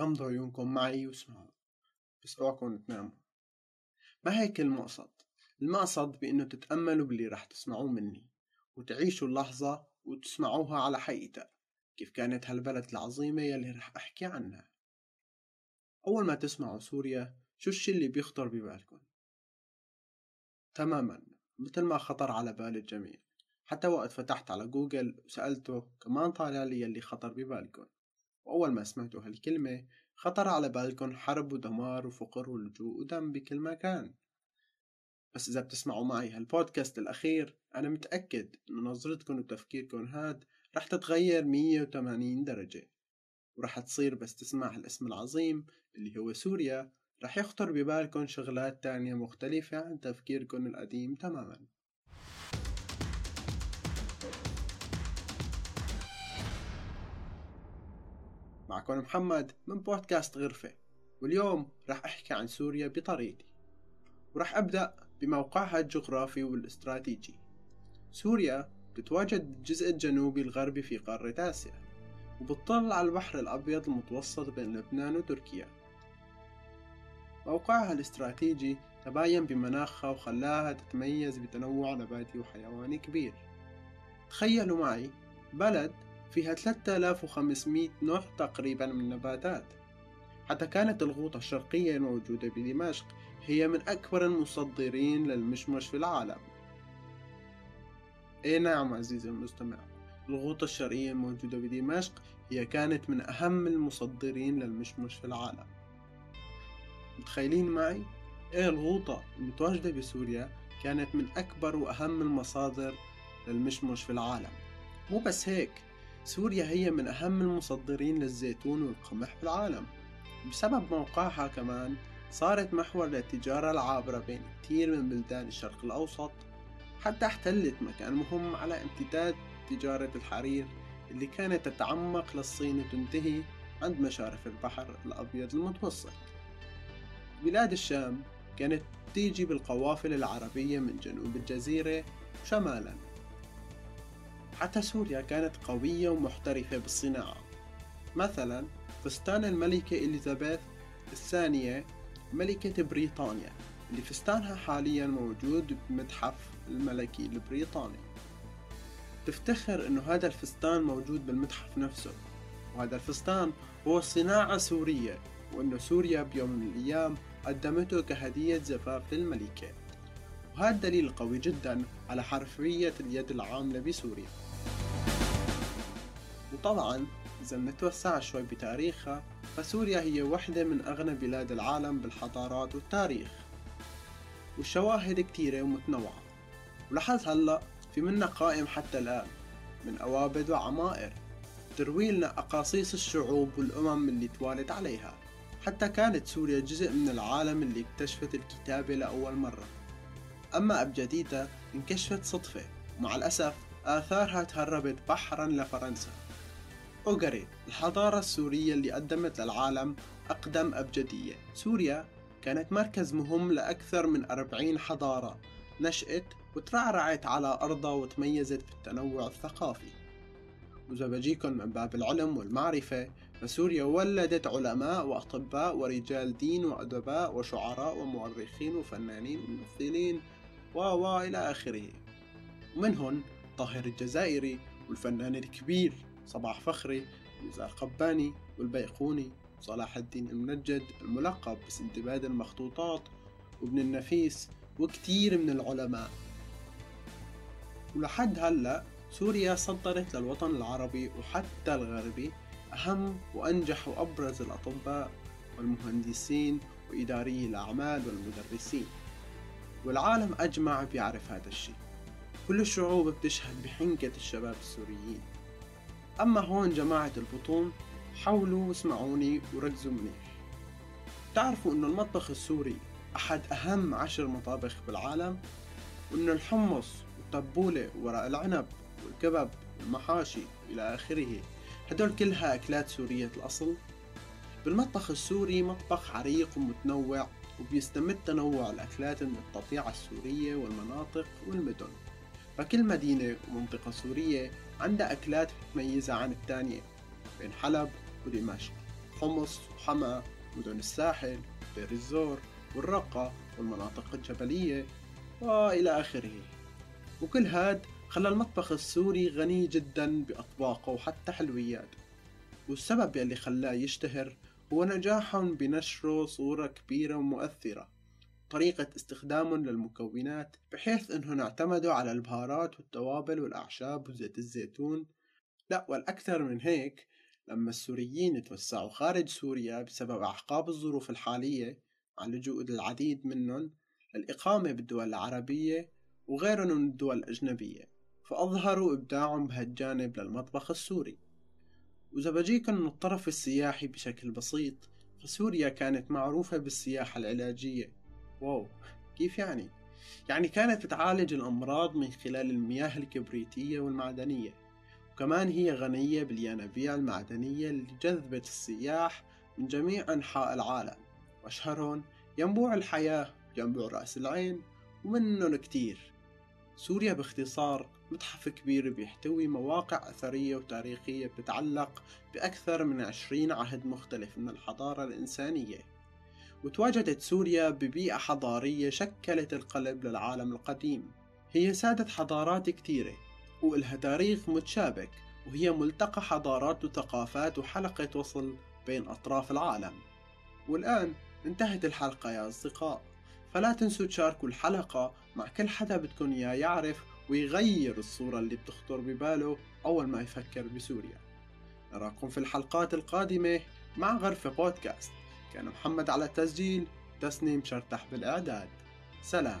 غمضوا عيونكم معي واسمعوا. بس اوعكم تناموا ما هيك المقصد؟ المقصد بإنه تتأملوا باللي رح تسمعوه مني وتعيشوا اللحظة وتسمعوها على حقيقتها. كيف كانت هالبلد العظيمة يلي رح أحكي عنها؟ أول ما تسمعوا سوريا شو الشي اللي بيخطر ببالكم؟ تماما مثل ما خطر على بال الجميع. حتى وقت فتحت على جوجل وسألته كمان طالع لي يلي خطر ببالكم. وأول ما سمعتوا هالكلمة خطر على بالكم حرب ودمار وفقر ولجوء ودم بكل مكان بس إذا بتسمعوا معي هالبودكاست الأخير أنا متأكد إنه نظرتكم وتفكيركم هاد رح تتغير 180 درجة. ورح تصير بس تسمع هالاسم العظيم اللي هو سوريا رح يخطر ببالكم شغلات تانية مختلفة عن تفكيركم القديم تماما. معكم محمد من بودكاست غرفة. واليوم رح أحكي عن سوريا بطريقتي. ورح أبدأ بموقعها الجغرافي والاستراتيجي. سوريا تتواجد بالجزء الجنوبي الغربي في قارة آسيا وبتطل على البحر الأبيض المتوسط بين لبنان وتركيا. موقعها الاستراتيجي تباين بمناخها وخلاها تتميز بتنوع نباتي وحيواني كبير. تخيلوا معي بلد فيها 3500 نوع تقريبا من النباتات. حتى كانت الغوطة الشرقية الموجودة بدمشق هي من أكبر المصدرين للمشمش في العالم. اي نعم عزيزي المستمع الغوطة الشرقية الموجودة بدمشق هي كانت من أهم المصدرين للمشمش في العالم. متخيلين معي؟ إيه الغوطة المتواجدة بسوريا كانت من أكبر وأهم المصادر للمشمش في العالم. مو بس هيك سوريا هي من أهم المصدرين للزيتون والقمح في العالم. بسبب موقعها كمان صارت محور للتجارة العابرة بين كتير من بلدان الشرق الأوسط حتى احتلت مكان مهم على امتداد تجارة الحرير اللي كانت تتعمق للصين وتنتهي عند مشارف البحر الأبيض المتوسط. بلاد الشام كانت تيجي بالقوافل العربية من جنوب الجزيرة شمالا. حتى سوريا كانت قوية ومحترفة بالصناعة. مثلا فستان الملكة إليزابيث الثانية ملكة بريطانيا اللي فستانها حاليا موجود بمتحف الملكي البريطاني. تفتخر إنه هذا الفستان موجود بالمتحف نفسه. وهذا الفستان هو صناعة سورية وانه سوريا بيوم من الأيام قدمته كهدية زفاف للملكة. وهذا دليل قوي جدا على حرفية اليد العاملة بسوريا. وطبعا إذا بنتوسع شوي بتاريخها فسوريا هي واحدة من أغنى بلاد العالم بالحضارات والتاريخ والشواهد كتيرة ومتنوعة. ولحد هلأ في منا قائم حتى الآن من أوابد وعمائر تروي لنا أقاصيص الشعوب والأمم اللي توالت عليها. حتى كانت سوريا جزء من العالم اللي اكتشفت الكتابة لأول مرة. أما أبجديتا انكشفت صدفة. ومع الأسف آثارها تهربت بحرا لفرنسا. أوغري الحضارة السورية اللي قدمت للعالم أقدم أبجدية سوريا كانت مركز مهم لأكثر من أربعين حضارة نشأت وترعرعت على أرضها وتميزت بالتنوع الثقافي. وإذا بجيكم من باب العلم والمعرفة فسوريا ولدت علماء وأطباء ورجال دين وأدباء وشعراء ومؤرخين وفنانين وممثلين و و إلى آخره. ومنهم طاهر الجزائري والفنان الكبير صباح فخري نزار قباني والبيقوني صلاح الدين المنجد الملقب بسندباد المخطوطات وابن النفيس وكتير من العلماء. ولحد هلأ سوريا صدرت للوطن العربي وحتى الغربي أهم وأنجح وأبرز الأطباء والمهندسين وإداري الأعمال والمدرسين. والعالم أجمع بيعرف هذا الشيء. كل الشعوب بتشهد بحنكة الشباب السوريين. أما هون جماعة البطون حاولوا واسمعوني وركزوا منيح. تعرفوا أنه المطبخ السوري أحد أهم عشر مطابخ بالعالم وأنه الحمص والتبولة وورق العنب والكبب والمحاشي إلى آخره. هدول كلها أكلات سورية الأصل. بالمطبخ السوري مطبخ عريق ومتنوع وبيستمد تنوع الأكلات من الطبيعة السورية والمناطق والمدن. فكل مدينة ومنطقة سورية عندها أكلات بتميزها عن التانية بين حلب ودمشق حمص وحمأ مدن الساحل دير الزور والرقة والمناطق الجبلية وإلى آخره. وكل هاد خلى المطبخ السوري غني جدا بأطباقه وحتى حلويات. والسبب يلي خلاه يشتهر هو نجاحهم بنشره صورة كبيرة ومؤثرة. طريقة استخدامهم للمكونات بحيث إنهم اعتمدوا على البهارات والتوابل والأعشاب وزيت الزيتون. لا والأكثر من هيك لما السوريين توسعوا خارج سوريا بسبب أعقاب الظروف الحالية مع لجوء العديد منهم للإقامة بالدول العربية وغيرهم من الدول الأجنبية فأظهروا إبداعهم بهالجانب للمطبخ السوري. وإذا بجيكم من الطرف السياحي بشكل بسيط فسوريا كانت معروفة بالسياحة العلاجية. واو كيف يعني؟ يعني كانت بتعالج الأمراض من خلال المياه الكبريتية والمعدنية وكمان هي غنية باليانابيع المعدنية اللي جذبت السياح من جميع أنحاء العالم. وأشهرهم ينبوع الحياة ينبوع رأس العين ومنهم كتير سوريا باختصار متحف كبير بيحتوي مواقع أثرية وتاريخية بتتعلق بأكثر من عشرين عهد مختلف من الحضارة الإنسانية. وتواجدت سوريا ببيئة حضارية شكلت القلب للعالم القديم. هي سادت حضارات كتيرة وإلها تاريخ متشابك وهي ملتقى حضارات وثقافات وحلقة وصل بين أطراف العالم. والآن انتهت الحلقة يا أصدقاء. فلا تنسوا تشاركوا الحلقة مع كل حدا بدكم إياه يعرف ويغير الصورة اللي بتخطر بباله أول ما يفكر بسوريا. نراكم في الحلقات القادمة مع غرفة بودكاست. كان محمد على التسجيل تسنيم شرتح بالإعداد. سلام.